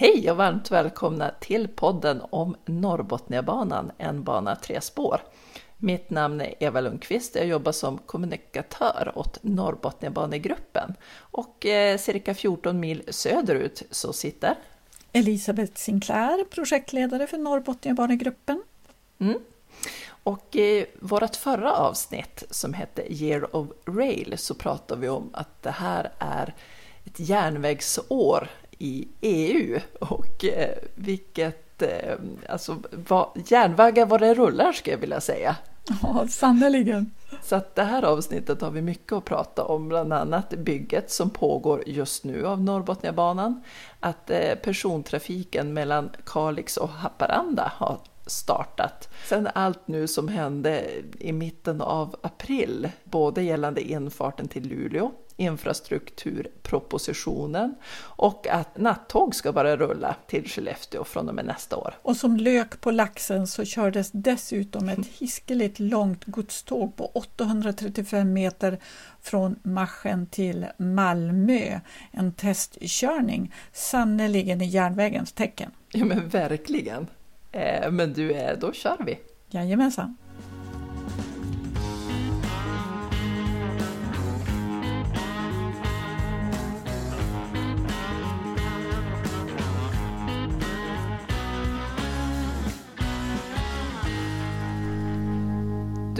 Hej och varmt välkomna till podden om Norrbotniabanan, en bana tre spår. Mitt namn är Eva Lundqvist, jag jobbar som kommunikatör åt Norrbotniabanegruppen och eh, cirka 14 mil söderut så sitter Elisabeth Sinclair, projektledare för Norrbotniabanegruppen. Mm. Och i vårt förra avsnitt som hette Year of Rail så pratade vi om att det här är ett järnvägsår i EU och eh, vilket, eh, alltså vad, järnvägar vad det rullar skulle jag vilja säga. Ja, sannerligen. Så att det här avsnittet har vi mycket att prata om, bland annat bygget som pågår just nu av Norrbotniabanan, att eh, persontrafiken mellan Kalix och Haparanda har startat. Sen allt nu som hände i mitten av april, både gällande infarten till Luleå, infrastrukturpropositionen och att nattåg ska bara rulla till Skellefteå från och med nästa år. Och som lök på laxen så kördes dessutom ett hiskeligt långt godståg på 835 meter från Machen till Malmö. En testkörning, sannerligen i järnvägens tecken. Ja men verkligen. Eh, men du, eh, då kör vi! Jajamensan!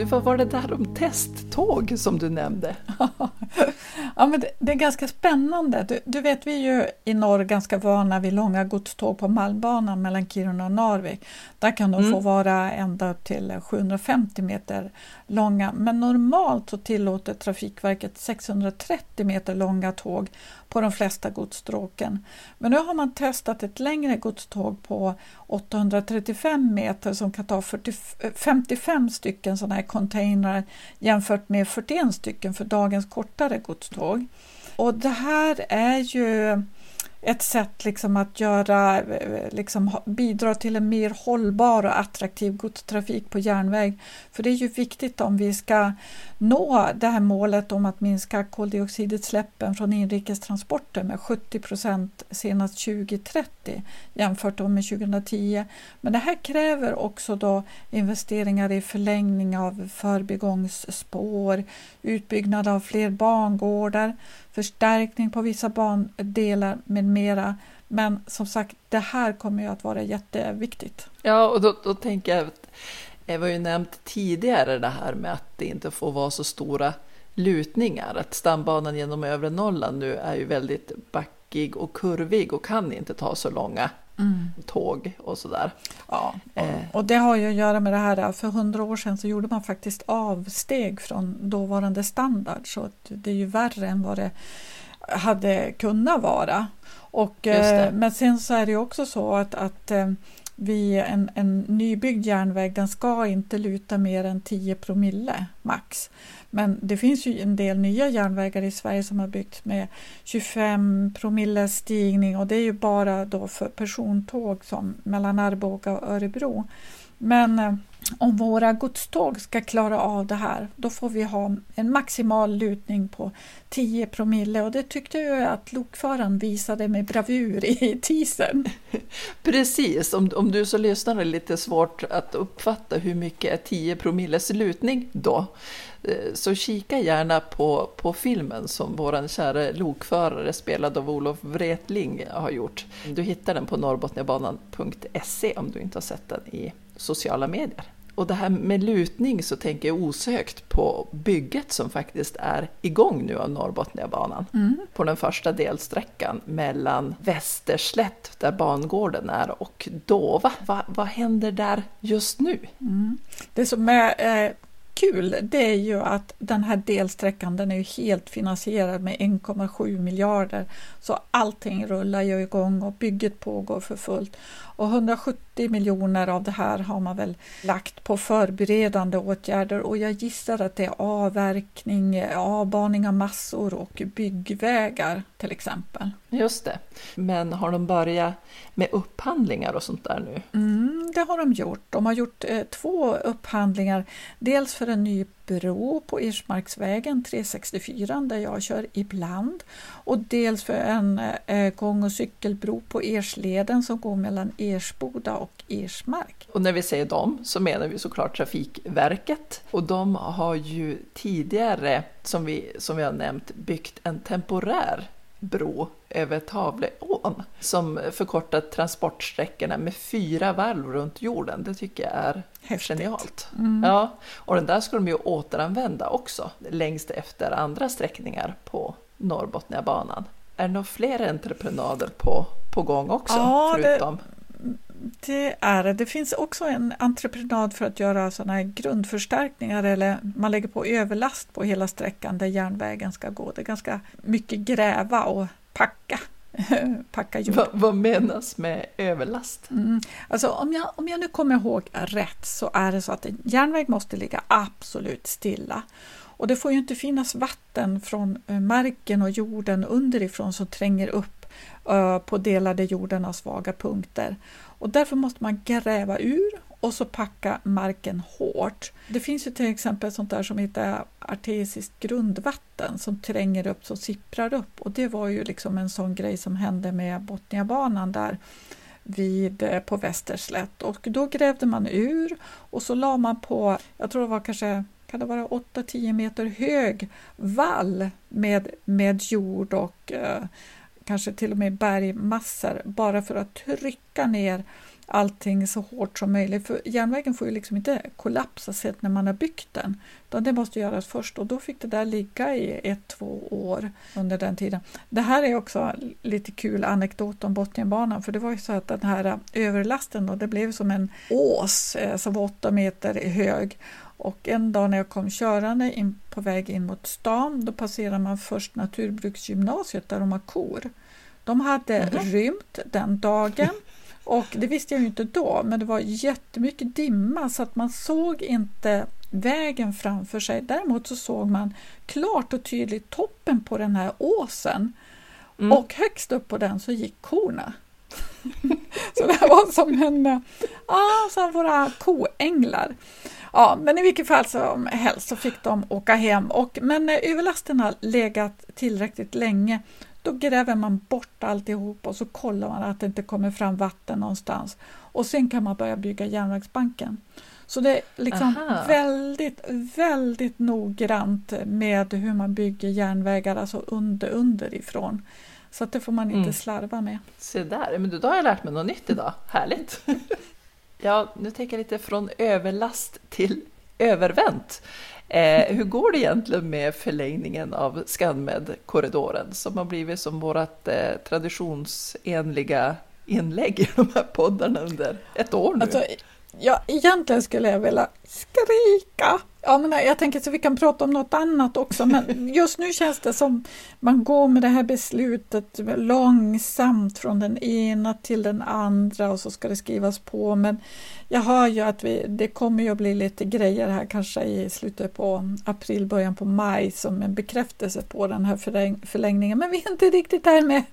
Du, vad var det där om testtåg som du nämnde? ja, men det, det, är ganska spännande. Du, du, vet, vi är ju i norr ganska vana vid långa godståg på Malmbanan mellan Kiruna och Narvik. Där kan de mm. få vara ända upp till 750 meter långa. Men normalt så tillåter Trafikverket 630 meter långa tåg på de flesta godsstråken. Men nu har man testat ett längre godståg på 835 meter som kan ta 40, 55 stycken sådana här containrar jämfört med 41 stycken för dagens kortare godståg. Och det här är ju ett sätt liksom att göra, eh, liksom, bidra till en mer hållbar och attraktiv godstrafik på järnväg. För det är ju viktigt om vi ska nå det här målet om att minska koldioxidutsläppen från inrikestransporter med 70 procent senast 2030 jämfört med 2010. Men det här kräver också då investeringar i förlängning av förbigångsspår, utbyggnad av fler bangårdar, förstärkning på vissa bandelar med mera. Men som sagt, det här kommer ju att vara jätteviktigt. Ja, och då, då tänker jag att jag har ju nämnt tidigare det här med att det inte får vara så stora lutningar. Att stambanan genom övre Norrland nu är ju väldigt backig och kurvig och kan inte ta så långa mm. tåg och sådär. Ja, och, eh. och det har ju att göra med det här, för hundra år sedan så gjorde man faktiskt avsteg från dåvarande standard så det är ju värre än vad det hade kunnat vara. Och, eh, men sen så är det också så att, att eh, vid en, en nybyggd järnväg, den ska inte luta mer än 10 promille max. Men det finns ju en del nya järnvägar i Sverige som har byggts med 25 promille stigning och det är ju bara då för persontåg som mellan Arboga och Örebro. Men eh, om våra godståg ska klara av det här, då får vi ha en maximal lutning på 10 promille och det tyckte jag att lokföraren visade med bravur i teasern. Precis, om, om du så lyssnar är lite svårt att uppfatta hur mycket är 10 promilles lutning då? Eh, så kika gärna på, på filmen som vår kära lokförare spelad av Olof Wretling har gjort. Du hittar den på norrbotniabanan.se om du inte har sett den i sociala medier. Och det här med lutning så tänker jag osökt på bygget som faktiskt är igång nu av Norrbotniabanan. Mm. På den första delsträckan mellan Västerslätt, där bangården är, och Dova. Va, vad händer där just nu? Mm. Det som är eh, kul det är ju att den här delsträckan den är ju helt finansierad med 1,7 miljarder. Så allting rullar ju igång och bygget pågår för fullt. Och 170 miljoner av det här har man väl lagt på förberedande åtgärder och jag gissar att det är avverkning, avbaning av massor och byggvägar till exempel. Just det. Men har de börjat med upphandlingar och sånt där nu? Mm, det har de gjort. De har gjort eh, två upphandlingar. Dels för en ny bro på Ersmarksvägen 364 där jag kör ibland och dels för en eh, gång och cykelbro på Ersleden som går mellan Ersboda och Ersmark. Och när vi säger dem så menar vi såklart Trafikverket och de har ju tidigare, som vi, som vi har nämnt, byggt en temporär bro över Tavleån som förkortar transportsträckorna med fyra varv runt jorden. Det tycker jag är Häftigt. genialt. Mm. Ja, och den där ska de ju återanvända också längst efter andra sträckningar på Norrbotniabanan. Är det några fler entreprenader på, på gång också? Ja, förutom? Det, det är det. Det finns också en entreprenad för att göra sådana här grundförstärkningar eller man lägger på överlast på hela sträckan där järnvägen ska gå. Det är ganska mycket gräva och packa. packa jord. Va, vad menas med överlast? Mm. Alltså, om, jag, om jag nu kommer ihåg rätt så är det så att en järnväg måste ligga absolut stilla. Och det får ju inte finnas vatten från eh, marken och jorden underifrån som tränger upp uh, på delade jorden av svaga punkter. Och därför måste man gräva ur och så packa marken hårt. Det finns ju till exempel sånt där som heter artesiskt grundvatten som tränger upp, som sipprar upp och det var ju liksom en sån grej som hände med Botniabanan där vid, eh, på Västerslätt och då grävde man ur och så la man på, jag tror det var kanske kan det vara 8-10 meter hög vall med, med jord och eh, kanske till och med bergmassor bara för att trycka ner allting så hårt som möjligt. För järnvägen får ju liksom inte kollapsa sett när man har byggt den. Utan det måste göras först och då fick det där ligga i ett, två år under den tiden. Det här är också lite kul anekdot om Botniabanan för det var ju så att den här överlasten då, det blev som en ås eh, som var åtta meter hög och en dag när jag kom körande in på väg in mot stan, då passerar man först Naturbruksgymnasiet där de har kor. De hade mm. rymt den dagen och det visste jag ju inte då, men det var jättemycket dimma så att man såg inte vägen framför sig. Däremot så såg man klart och tydligt toppen på den här åsen mm. och högst upp på den så gick korna. så det var som en, ah, som våra koänglar. Ja, men i vilket fall som helst så fick de åka hem. Och, men när överlasten har legat tillräckligt länge då gräver man bort alltihop och så kollar man att det inte kommer fram vatten någonstans. Och sen kan man börja bygga järnvägsbanken. Så det är liksom väldigt, väldigt noggrant med hur man bygger järnvägar, alltså under, underifrån. Så att det får man inte mm. slarva med. Se där, men då har jag lärt mig något nytt idag. Härligt! Ja, nu tänker jag lite från överlast till övervänt. Eh, hur går det egentligen med förlängningen av ScanMed-korridoren som har blivit som vårt eh, traditionsenliga inlägg i de här poddarna under ett år nu? Alltså, ja, egentligen skulle jag vilja skrika Ja, men jag tänker så vi kan prata om något annat också, men just nu känns det som man går med det här beslutet långsamt från den ena till den andra och så ska det skrivas på. Men jag hör ju att vi, det kommer ju att bli lite grejer här kanske i slutet på april, början på maj som en bekräftelse på den här förlängningen. Men vi är inte riktigt där med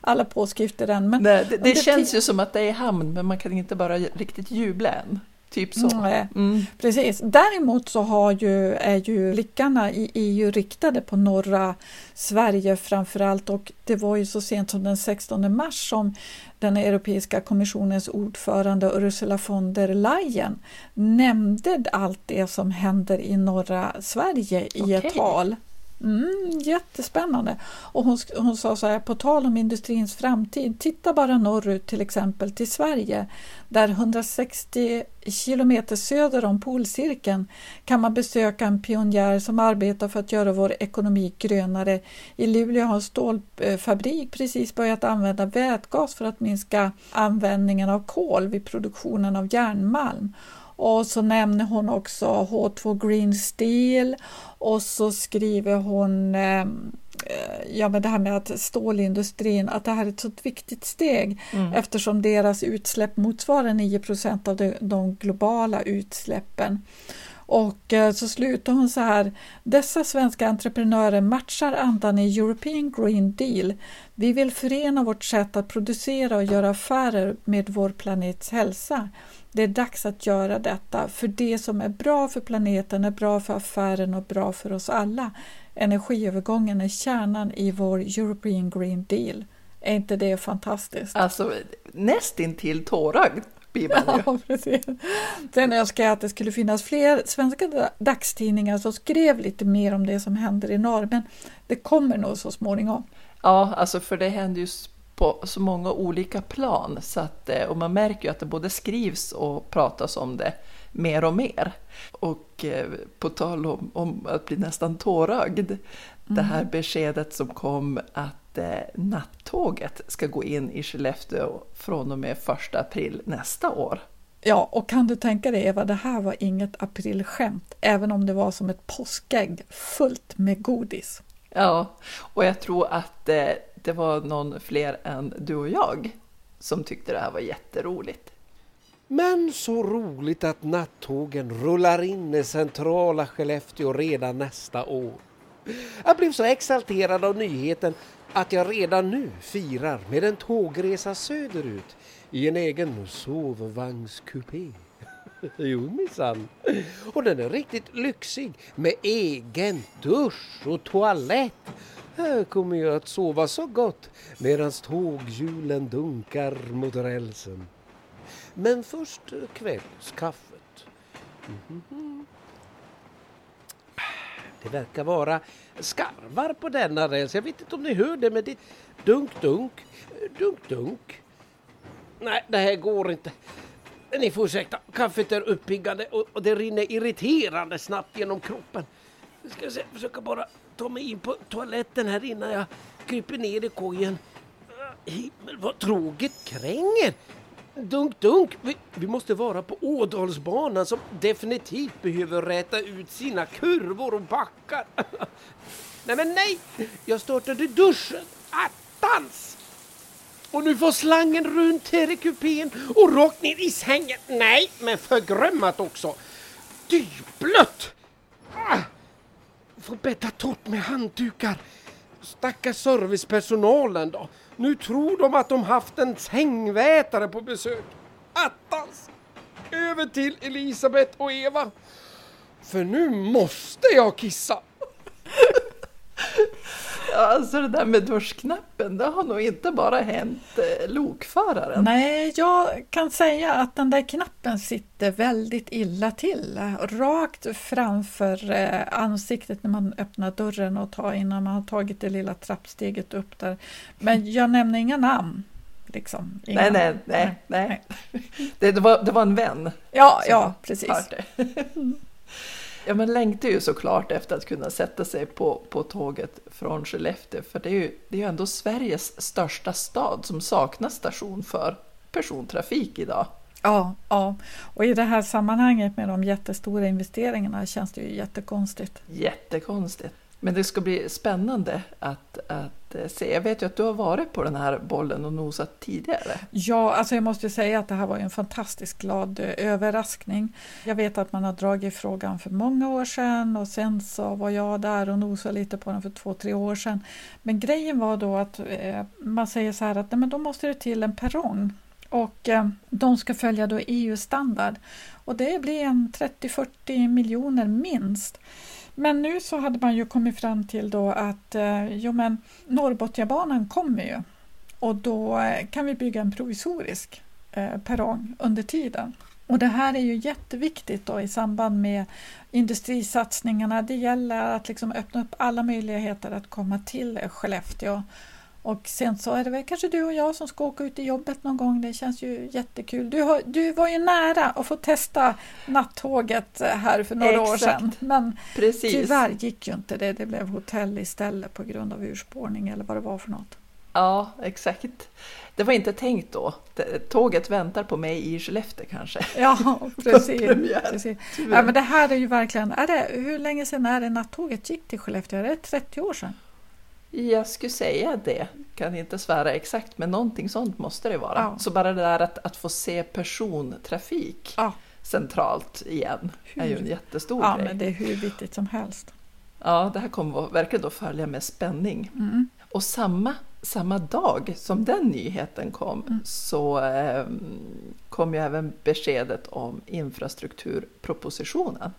alla påskrifter än. Men Nej, det, det känns ju som att det är i hamn, men man kan inte bara riktigt jubla än. Typ så. Mm. Precis. Däremot så har ju, är ju blickarna i EU riktade på norra Sverige framförallt och det var ju så sent som den 16 mars som den Europeiska kommissionens ordförande Ursula von der Leyen nämnde allt det som händer i norra Sverige i okay. ett tal. Mm, jättespännande. Och hon, hon sa så här, på tal om industrins framtid, titta bara norrut till exempel till Sverige, där 160 kilometer söder om polcirkeln kan man besöka en pionjär som arbetar för att göra vår ekonomi grönare. I Luleå har en stålfabrik precis börjat använda vätgas för att minska användningen av kol vid produktionen av järnmalm. Och så nämner hon också H2 Green Steel och så skriver hon ehm, eh, ja, men det här med att stålindustrin, att det här är ett så viktigt steg mm. eftersom deras utsläpp motsvarar 9% av de, de globala utsläppen. Och eh, så slutar hon så här. Dessa svenska entreprenörer matchar andan i European Green Deal. Vi vill förena vårt sätt att producera och göra affärer med vår planets hälsa. Det är dags att göra detta, för det som är bra för planeten är bra för affären och bra för oss alla. Energiövergången är kärnan i vår European Green Deal. Är inte det fantastiskt? Alltså nästintill tårögd ju. Ja, precis. Sen önskar jag att det skulle finnas fler svenska dagstidningar som skrev lite mer om det som händer i norr, men det kommer nog så småningom. Ja, alltså för det händer ju på så många olika plan så att, och man märker ju att det både skrivs och pratas om det mer och mer. Och eh, på tal om, om att bli nästan tårögd, mm. det här beskedet som kom att eh, nattåget ska gå in i Skellefteå från och med 1 april nästa år. Ja, och kan du tänka dig Eva, det här var inget aprilskämt, även om det var som ett påskägg fullt med godis. Ja, och jag tror att eh, det var någon fler än du och jag som tyckte det här var jätteroligt. Men så roligt att nattågen rullar in i centrala Skellefteå redan nästa år. Jag blev så exalterad av nyheten att jag redan nu firar med en tågresa söderut i en egen sovvagnskupé. Jo minsann. Och den är riktigt lyxig med egen dusch och toalett. Här kommer jag att sova så gott medan tåghjulen dunkar mot rälsen. Men först kvällskaffet. Mm-hmm. Det verkar vara skarvar på denna räls. Jag vet inte om ni hör det men det dunk, dunk, dunk, dunk. Nej, det här går inte. Ni får ursäkta, kaffet är uppiggande och, och det rinner irriterande snabbt genom kroppen. Jag ska se, försöka bara ta mig in på toaletten här innan jag kryper ner i kojen. Ah, himmel vad tråget kränger! Dunk, dunk! Vi, vi, måste vara på Ådalsbanan som definitivt behöver räta ut sina kurvor och backar. nej men nej! Jag startade duschen. Attans! Och nu får slangen runt här i kupén och rakt ner i sängen. Nej, men förgrömmat också. Dyblött! Ah! Får bädda torrt med handdukar. Stackars servicepersonalen då. Nu tror de att de haft en sängvätare på besök. Attans! Över till Elisabeth och Eva. För nu måste jag kissa. Alltså det där med duschknappen, det har nog inte bara hänt eh, lokföraren. Nej, jag kan säga att den där knappen sitter väldigt illa till. Rakt framför eh, ansiktet när man öppnar dörren och tar innan man har tagit det lilla trappsteget upp där. Men jag nämner inga namn. Liksom. Inga nej, nej, nej, nej, nej. Det, det, var, det var en vän. Ja, ja, precis. Ja, man längtar ju såklart efter att kunna sätta sig på, på tåget från Skellefteå, för det är, ju, det är ju ändå Sveriges största stad som saknar station för persontrafik idag. Ja, ja, och i det här sammanhanget med de jättestora investeringarna känns det ju jättekonstigt. Jättekonstigt. Men det ska bli spännande att, att eh, se. Jag vet ju att du har varit på den här bollen och nosat tidigare. Ja, alltså jag måste säga att det här var en fantastiskt glad eh, överraskning. Jag vet att man har dragit frågan för många år sedan och sen så var jag där och nosade lite på den för två, tre år sedan. Men grejen var då att eh, man säger så här att nej, men då måste det till en perrong och de ska följa då EU-standard och det blir en 30-40 miljoner minst. Men nu så hade man ju kommit fram till då att eh, jo men Norrbotniabanan kommer ju och då eh, kan vi bygga en provisorisk eh, perrong under tiden. Och det här är ju jätteviktigt då i samband med industrisatsningarna. Det gäller att liksom öppna upp alla möjligheter att komma till Skellefteå och sen så är det väl kanske du och jag som ska åka ut i jobbet någon gång. Det känns ju jättekul. Du, har, du var ju nära att få testa nattåget här för några Exakt. år sedan. Men Precis. tyvärr gick ju inte det. Det blev hotell istället på grund av urspårning eller vad det var för något. Ja, exakt. Det var inte tänkt då. Tåget väntar på mig i Skellefteå kanske. Ja, precis. precis. Ja, men det här är ju verkligen, är det, hur länge sedan är det nattåget gick till Skellefteå? Är det 30 år sedan? Jag skulle säga det, kan inte svära exakt, men någonting sånt måste det vara. Ja. Så bara det där att, att få se persontrafik ja. centralt igen. Det är ju en jättestor ja, grej. men det är hur viktigt som helst. Ja, det här kommer verkligen att följa med spänning. Mm. Och samma, samma dag som den nyheten kom Mm. så eh, kom ju även beskedet om infrastrukturpropositionen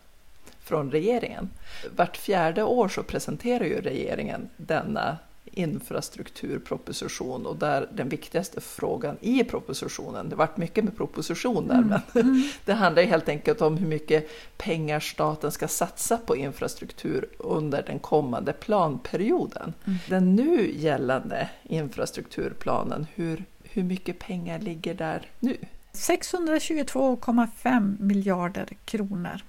från regeringen. Vart fjärde år så presenterar ju regeringen denna infrastrukturproposition och där den viktigaste frågan i propositionen, det vart mycket med proposition där, Mm. men det handlar helt enkelt om hur mycket pengar staten ska satsa på infrastruktur under den kommande planperioden. Mm. Den nu gällande infrastrukturplanen, hur, hur mycket pengar ligger där nu? 622,5 miljarder kronor.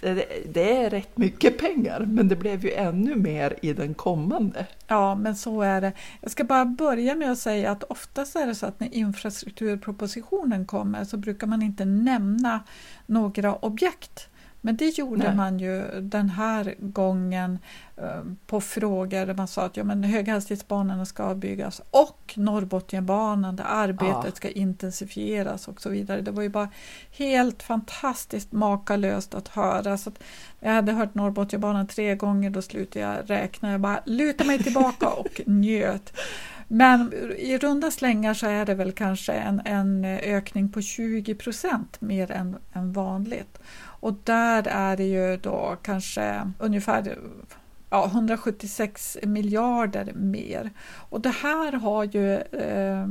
Det, är rätt mycket pengar, men det blev ju ännu mer i den kommande. Ja, men så är det. Jag ska bara börja med att säga att oftast är det så att när infrastrukturpropositionen kommer så brukar man inte nämna några objekt. Men det gjorde Nej. man ju den här gången eh, på frågor där man sa att ja, men höghastighetsbanorna ska byggas och Norrbotniabanan där arbetet Ja. ska intensifieras och så vidare. Det var ju bara helt fantastiskt makalöst att höra. Så att jag hade hört Norrbotniabanan tre gånger, då slutade jag räkna. Jag bara lutade mig tillbaka och njöt. Men i runda slängar så är det väl kanske en, en ökning på 20 procent mer än, än vanligt. Och där är det ju då kanske ungefär ja, 176 miljarder mer. Och det här har ju, eh,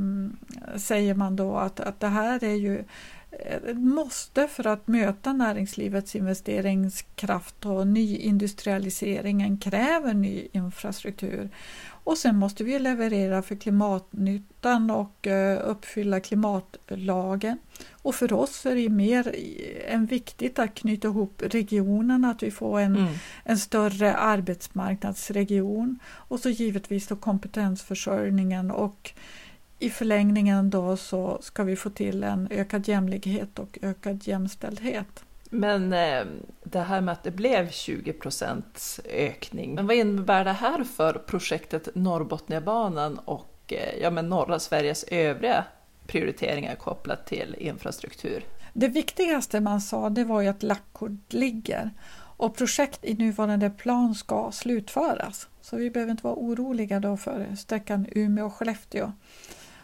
säger man då, att, att det här är ju ett måste för att möta näringslivets investeringskraft och nyindustrialiseringen kräver ny infrastruktur. Och sen måste vi leverera för klimatnyttan och eh, uppfylla klimatlagen. Och för oss är det mer än viktigt att knyta ihop regionerna, att vi får en, Mm. en större arbetsmarknadsregion och så givetvis då kompetensförsörjningen och i förlängningen då så ska vi få till en ökad jämlikhet och ökad jämställdhet. Men eh, det här med att det blev 20 procents ökning, men vad innebär det här för projektet Norrbotniabanan och eh, ja, men norra Sveriges övriga prioriteringar kopplat till infrastruktur? Det viktigaste man sa det var ju att lackkort ligger och projekt i nuvarande plan ska slutföras. Så vi behöver inte vara oroliga då för sträckan Umeå-Skellefteå.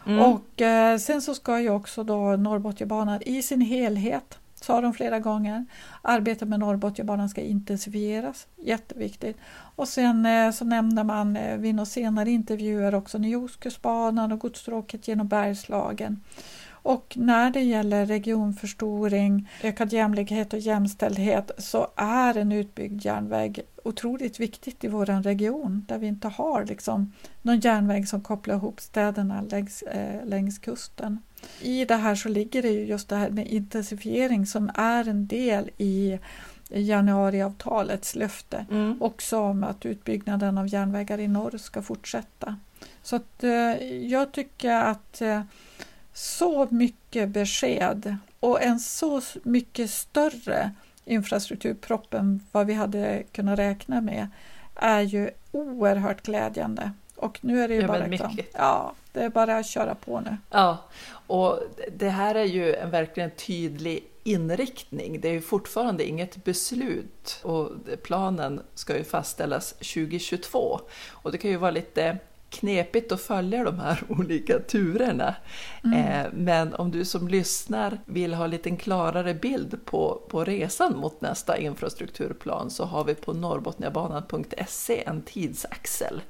Mm. Och eh, sen så ska ju också då Norrbotniabanan i sin helhet, sa de flera gånger, arbetet med Norrbotniabanan ska intensifieras, jätteviktigt. Och sen eh, så nämnde man eh, vid några senare intervjuer också Nordostkustbanan och godsstråket genom Bergslagen. Och när det gäller regionförstoring, ökad jämlikhet och jämställdhet så är en utbyggd järnväg otroligt viktigt i vår region där vi inte har liksom någon järnväg som kopplar ihop städerna längs, eh, längs kusten. I det här så ligger det ju just det här med intensifiering som är en del i januariavtalets löfte Mm. också om att utbyggnaden av järnvägar i norr ska fortsätta. Så att, eh, jag tycker att eh, så mycket besked och en så mycket större infrastrukturpropp än vad vi hade kunnat räkna med är ju oerhört glädjande. Och nu är det ju Ja, bara, liksom, ja, det är bara att köra på nu. Ja, och det här är ju en verkligen tydlig inriktning. Det är ju fortfarande inget beslut och planen ska ju fastställas 2022. Och det kan ju vara lite knepigt att följa de här olika turerna. Eh, Men om du som lyssnar vill ha en liten klarare bild på, på resan mot nästa infrastrukturplan så har vi på norrbotniabanan.se en tidsaxel.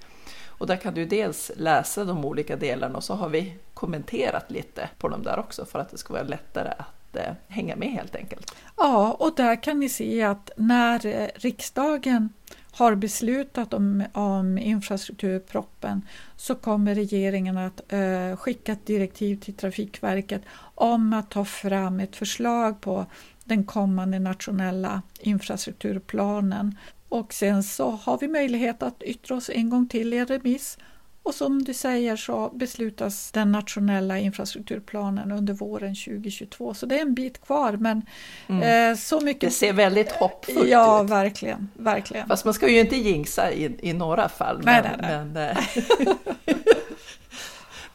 Och där kan du dels läsa de olika delarna och så har vi kommenterat lite på dem där också för att det ska vara lättare att eh, hänga med helt enkelt. Ja, och där kan ni se att när eh, riksdagen har beslutat om, om infrastrukturproppen så kommer regeringen att eh, skicka ett direktiv till Trafikverket om att ta fram ett förslag på den kommande nationella infrastrukturplanen. Och sen så har vi möjlighet att yttra oss en gång till i en remiss och som du säger så beslutas den nationella infrastrukturplanen under våren 2022. Så det är en bit kvar men Mm. eh, så Det mycket... ser väldigt hoppfullt Ja, ut. verkligen, verkligen. Fast man ska ju inte jinxa i, i några fall. Nej, Men, nej, men, eh,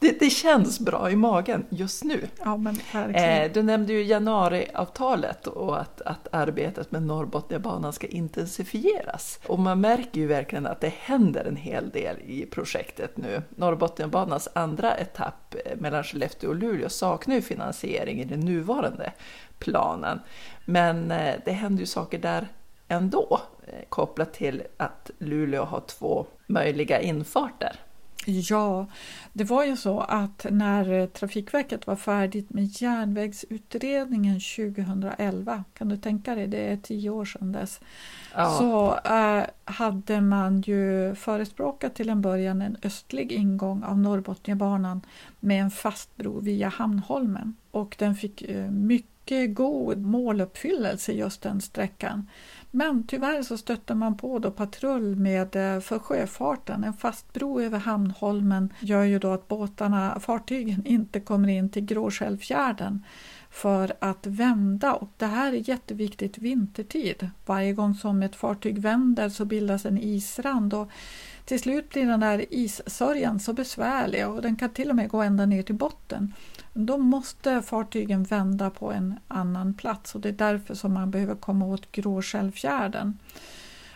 det, det, känns bra i magen just nu. Ja, men eh, du nämnde ju januariavtalet och att, att arbetet med Norrbotniabanan ska intensifieras. Och man märker ju verkligen att det händer en hel del i projektet nu. Norrbotniabanans andra etapp eh, mellan Skellefteå och Luleå saknar ju finansiering i den nuvarande planen. Men eh, det händer ju saker där ändå, eh, kopplat till att Luleå har två möjliga infarter. Ja, det var ju så att när Trafikverket var färdigt med järnvägsutredningen 2011, kan du tänka dig, det är tio år sedan dess, ja. så äh, hade man ju förespråkat till en början en östlig ingång av Norrbotniabanan med en fast bro via Hamnholmen och den fick äh, mycket god måluppfyllelse just den sträckan. Men tyvärr så stötte man på då patrull med eh, för sjöfarten. En fast bro över Hamnholmen gör ju då att båtarna, fartygen inte kommer in till Gråskällfjärden för att vända och det här är jätteviktigt vintertid. Varje gång som ett fartyg vänder så bildas en isrand och till slut blir den där issörjan så besvärlig och den kan till och med gå ända ner till botten. Då måste fartygen vända på en annan plats och det är därför som man behöver komma åt Gråskällfjärden.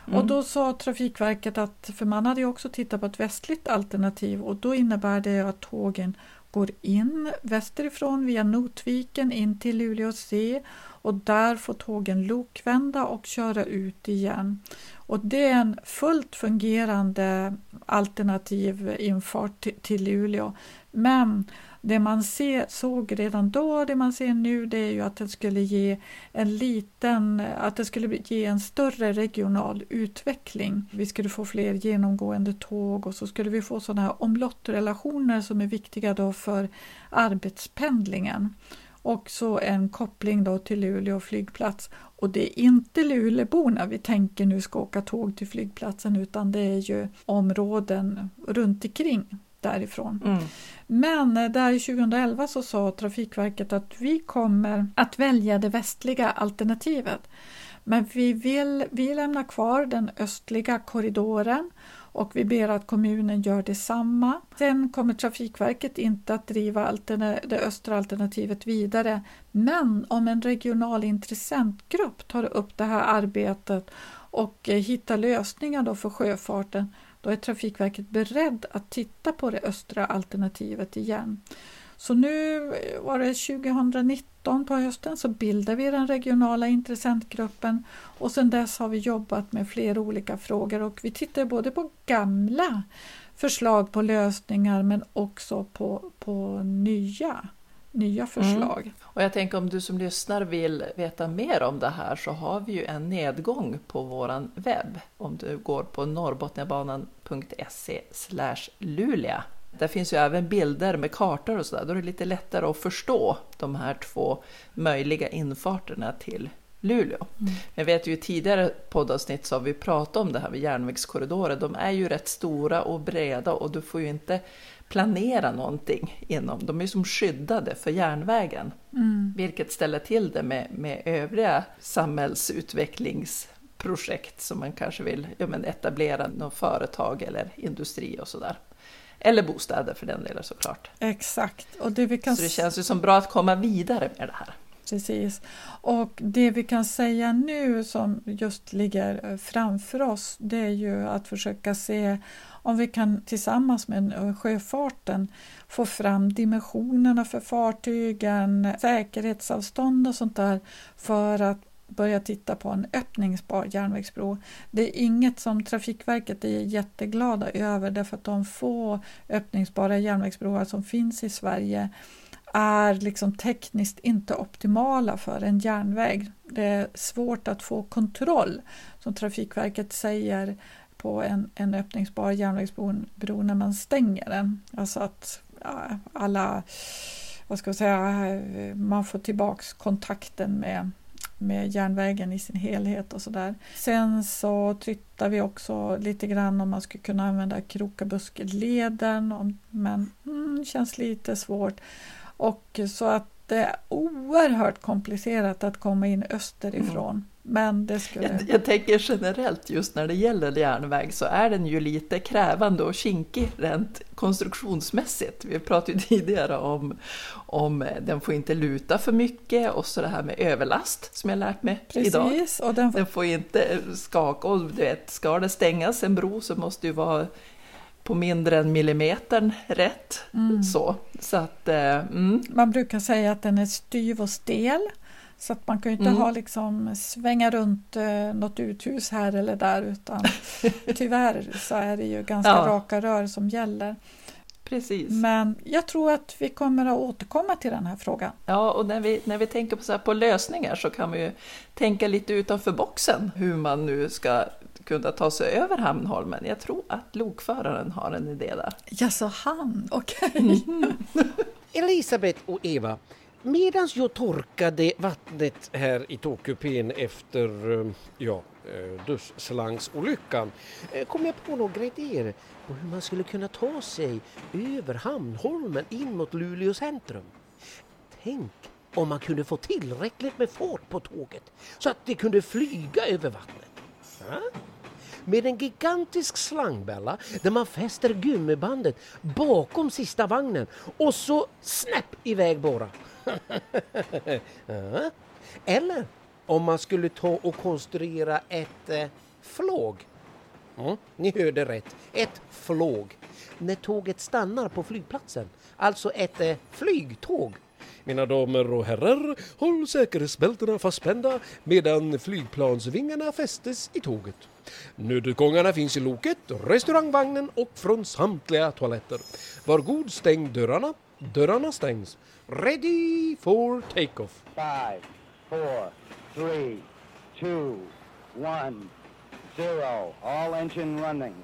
Mm. Och då sa Trafikverket att, för man hade ju också tittat på ett västligt alternativ och då innebär det att tågen går in västerifrån via Notviken in till Luleå C och där får tågen lokvända och köra ut igen. Och det är en fullt fungerande alternativ infart till Luleå. Men det man ser, såg redan då och det man ser nu det är ju att det skulle ge en liten, att det skulle ge en större regional utveckling. Vi skulle få fler genomgående tåg och så skulle vi få sådana här omlottrelationer som är viktiga då för arbetspendlingen. Och så en koppling då till Luleå flygplats. Och det är inte Luleåborna vi tänker nu ska åka tåg till flygplatsen utan det är ju områden runt omkring därifrån. Mm. Men eh, där 2011 så sa Trafikverket att vi kommer att välja det västliga alternativet. Men vi vill vi lämnar kvar den östliga korridoren och vi ber att kommunen gör detsamma. Sen kommer Trafikverket inte att driva det östra alternativet vidare. Men om en regional intressentgrupp tar upp det här arbetet och eh, hittar lösningar då för sjöfarten då är Trafikverket beredd att titta på det östra alternativet igen. Så nu var det 2019 på hösten så bildade vi den regionala intressentgruppen och sedan dess har vi jobbat med flera olika frågor och vi tittar både på gamla förslag på lösningar men också på, på nya nya mm. förslag. Mm. Och jag tänker om du som lyssnar vill veta mer om det här så har vi ju en nedgång på våran webb. Om du går på norrbotniabanan.se luleå. Där finns ju även bilder med kartor och sådär. Då är det lite lättare att förstå de här två möjliga infarterna till Luleå. Mm. Jag vet ju tidigare poddavsnitt så har vi pratat om det här med järnvägskorridorer. De är ju rätt stora och breda och du får ju inte planera någonting inom. De är som skyddade för järnvägen, mm. vilket ställer till det med, med övriga samhällsutvecklingsprojekt som man kanske vill ja, men etablera något företag eller industri och sådär. Eller bostäder för den delen såklart. Exakt. Och det vi kan... Så det känns ju som bra att komma vidare med det här. Precis. Och det vi kan säga nu som just ligger framför oss det är ju att försöka se om vi kan tillsammans med sjöfarten få fram dimensionerna för fartygen, säkerhetsavstånd och sånt där för att börja titta på en öppningsbar järnvägsbro. Det är inget som Trafikverket är jätteglada över därför att de få öppningsbara järnvägsbroar som finns i Sverige är liksom tekniskt inte optimala för en järnväg. Det är svårt att få kontroll, som Trafikverket säger, på en, en öppningsbar järnvägsbro när man stänger den. Alltså att ja, alla, vad ska jag säga, man får tillbaks kontakten med, med järnvägen i sin helhet och sådär. Sen så tittar vi också lite grann om man skulle kunna använda Krokabuskeleden men mm, känns lite svårt. Och så att det är oerhört komplicerat att komma in österifrån. Men det skulle... Jag, jag tänker generellt just när det gäller järnväg så är den ju lite krävande och kinkig rent konstruktionsmässigt. Vi pratade ju tidigare om, om den får inte luta för mycket och så det här med överlast som jag lärt mig Precis, idag. Och den... den får inte skaka och du vet, ska det stängas en bro så måste det ju vara på mindre än millimetern rätt. Mm. Så, så att, eh, mm. Man brukar säga att den är styv och stel. Så att man kan ju inte mm. ha liksom svänga runt eh, något uthus här eller där utan tyvärr så är det ju ganska ja. raka rör som gäller. Precis. Men jag tror att vi kommer att återkomma till den här frågan. Ja, och när vi, när vi tänker på, så på lösningar så kan vi ju tänka lite utanför boxen hur man nu ska kunna ta sig över Hamnholmen. Jag tror att lokföraren har en idé där. Ja, så han, okej. Okay. Mm. Elisabeth och Eva, medan jag torkade vattnet här i tågkupén efter eh, ja, eh, duschslangsolyckan eh, kom jag på några idéer på hur man skulle kunna ta sig över Hamnholmen in mot Luleå centrum. Tänk om man kunde få tillräckligt med fart på tåget så att det kunde flyga över vattnet. Ja? med en gigantisk slangbälla där man fäster gummibandet bakom sista vagnen och så snäpp iväg bara. Eller om man skulle ta och konstruera ett eh, flåg. Mm, ni hörde rätt, ett flåg. När tåget stannar på flygplatsen, alltså ett eh, flygtåg. Mina damer och herrar, håll säkerhetsbältena fastspända medan flygplansvingarna fästes i tåget. Nödutgångarna finns i loket, restaurangvagnen och från samtliga toaletter. Var god stäng dörrarna. Dörrarna stängs. Ready for take-off. Five, four, three, two, one, zero. All engine running.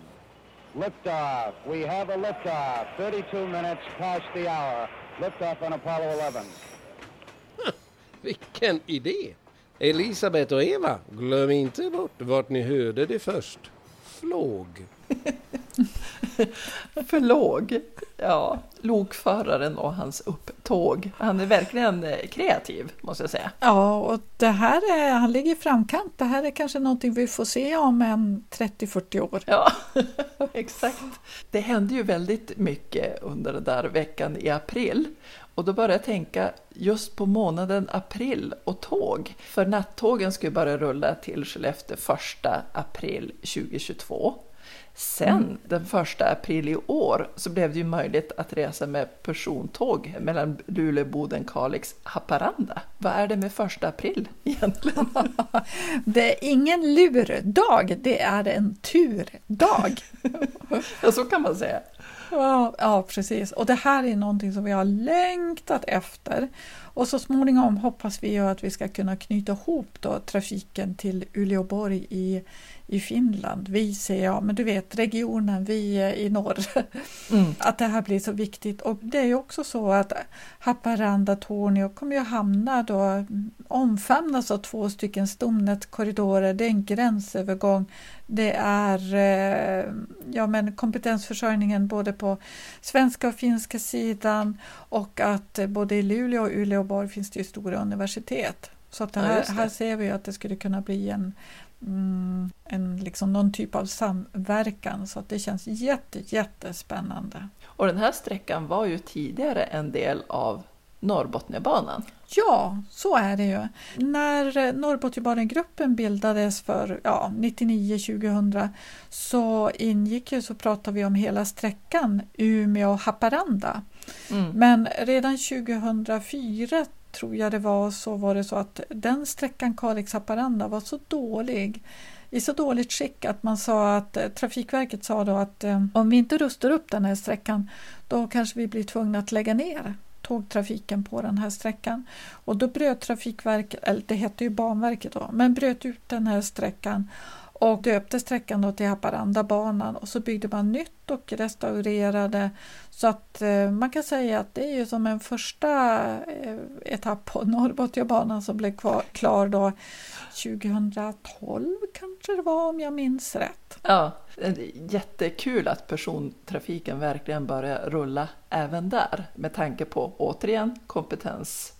Liftoff. We have a liftoff. 32 minutes past the hour. Liftoff on Apollo 11. Vilken idé! Elisabeth och Eva, glöm inte bort vart ni hörde det först. Flåg. Förlåg. Ja, lokföraren och hans upptåg. Han är verkligen eh, kreativ måste jag säga. Ja, och det här är, han ligger i framkant. Det här är kanske någonting vi får se om en 30-40 år. Ja, exakt. Det hände ju väldigt mycket under den där veckan i april. Och då började jag tänka just på månaden april och tåg. För nattågen ju börja rulla till Skellefteå 1 april 2022. Sen mm. den 1 april i år så blev det ju möjligt att resa med persontåg mellan Luleå, Boden, Kalix, Haparanda. Vad är det med 1 april egentligen? det är ingen lurdag, det är en turdag. ja, så kan man säga. Ja, ja, precis. Och det här är någonting som vi har längtat efter. Och så småningom hoppas vi ju att vi ska kunna knyta ihop då trafiken till Uleåborg i i Finland. Vi ser jag, men du vet regionen, vi i norr. Mm. Att det här blir så viktigt. Och det är också så att Haparanda, Tornio kommer ju hamna då omfamnas av två stycken stomnätkorridorer. Det är en gränsövergång. Det är eh, ja, men kompetensförsörjningen både på svenska och finska sidan och att både i Luleå och Uleåborg finns det ju stora universitet. Så att här, ja, här ser vi att det skulle kunna bli en en, liksom någon typ av samverkan så att det känns jätte, jättespännande. Och den här sträckan var ju tidigare en del av Norrbotniabanan. Ja, så är det ju. När Norrbotniabanegruppen bildades för ja, 99-2000 så ingick ju, så pratade vi om hela sträckan Umeå-Haparanda. Mm. Men redan 2004 tror jag det var, så var det så att den sträckan Kalix-Haparanda var så dålig i så dåligt skick att man sa att eh, Trafikverket sa då att eh, om vi inte rustar upp den här sträckan då kanske vi blir tvungna att lägga ner tågtrafiken på den här sträckan. Och då bröt Trafikverket, eller det hette ju Banverket då, men bröt ut den här sträckan och döpte sträckan då till Haparandabanan. Och så byggde man nytt och restaurerade. Så att eh, man kan säga att det är ju som en första eh, etapp på Norrbotniabanan som blev kvar, klar då 2012 kanske det var om jag minns rätt. Ja, eh, jättekul att persontrafiken verkligen börjar rulla även där. Med tanke på återigen kompetens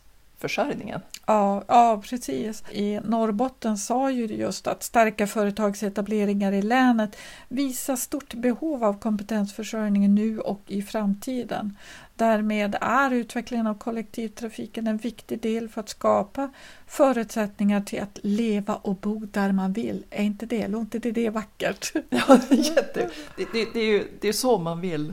försörjningen. Ja, ja, precis. I Norrbotten sa ju just att starka företagsetableringar i länet visar stort behov av kompetensförsörjning nu och i framtiden. Därmed är utvecklingen av kollektivtrafiken en viktig del för att skapa förutsättningar till att leva och bo där man vill. Är inte det, låter inte det vackert? Ja, jätte. Det, det, det, är ju det är så man vill.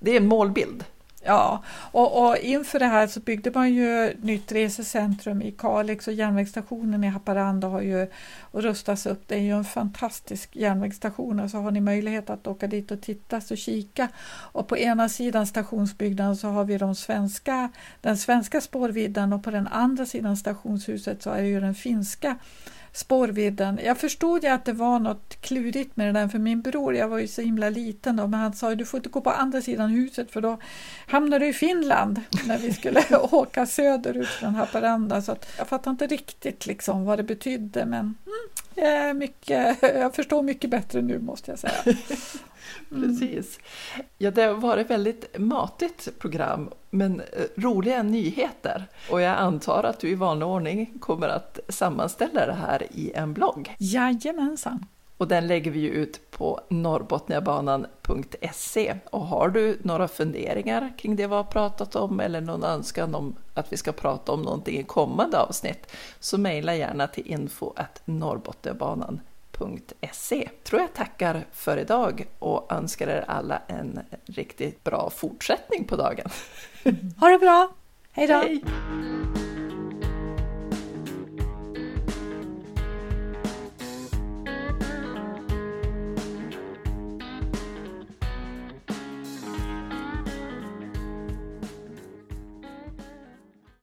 Det är en målbild. Ja, och, och, inför det här så byggde man ju nytt resecentrum i Kalix och järnvägsstationen i Haparanda har ju rustats upp. Det är ju en fantastisk järnvägsstation och så har ni möjlighet att åka dit och titta och kika. Och på ena sidan stationsbyggnaden så har vi de svenska, den svenska spårvidden och på den andra sidan stationshuset så är det ju den finska spårvidden. Jag förstod ju att det var något klurigt med det där för min bror, jag var ju så himla liten då, men han sa du får inte gå på andra sidan huset för då hamnar du i Finland när vi skulle åka söderut från Haparanda. Så jag fattade inte riktigt liksom vad det betydde men mm, jag, mycket, jag förstår mycket bättre nu måste jag säga. Mm. Precis. Ja, det har varit väldigt matigt program, men eh, roliga nyheter. Och jag antar att du i vanlig ordning kommer att sammanställa det här i en blogg. Jajamensan. Och den lägger vi ju ut på norrbotniabanan.se. Och har du några funderingar kring det vi har pratat om eller någon önskan om att vi ska prata om någonting i kommande avsnitt så mejla gärna till info norrbotniabanan.se. Tror jag tackar för idag och önskar er alla en riktigt bra fortsättning på dagen. Ha det bra! Hej då!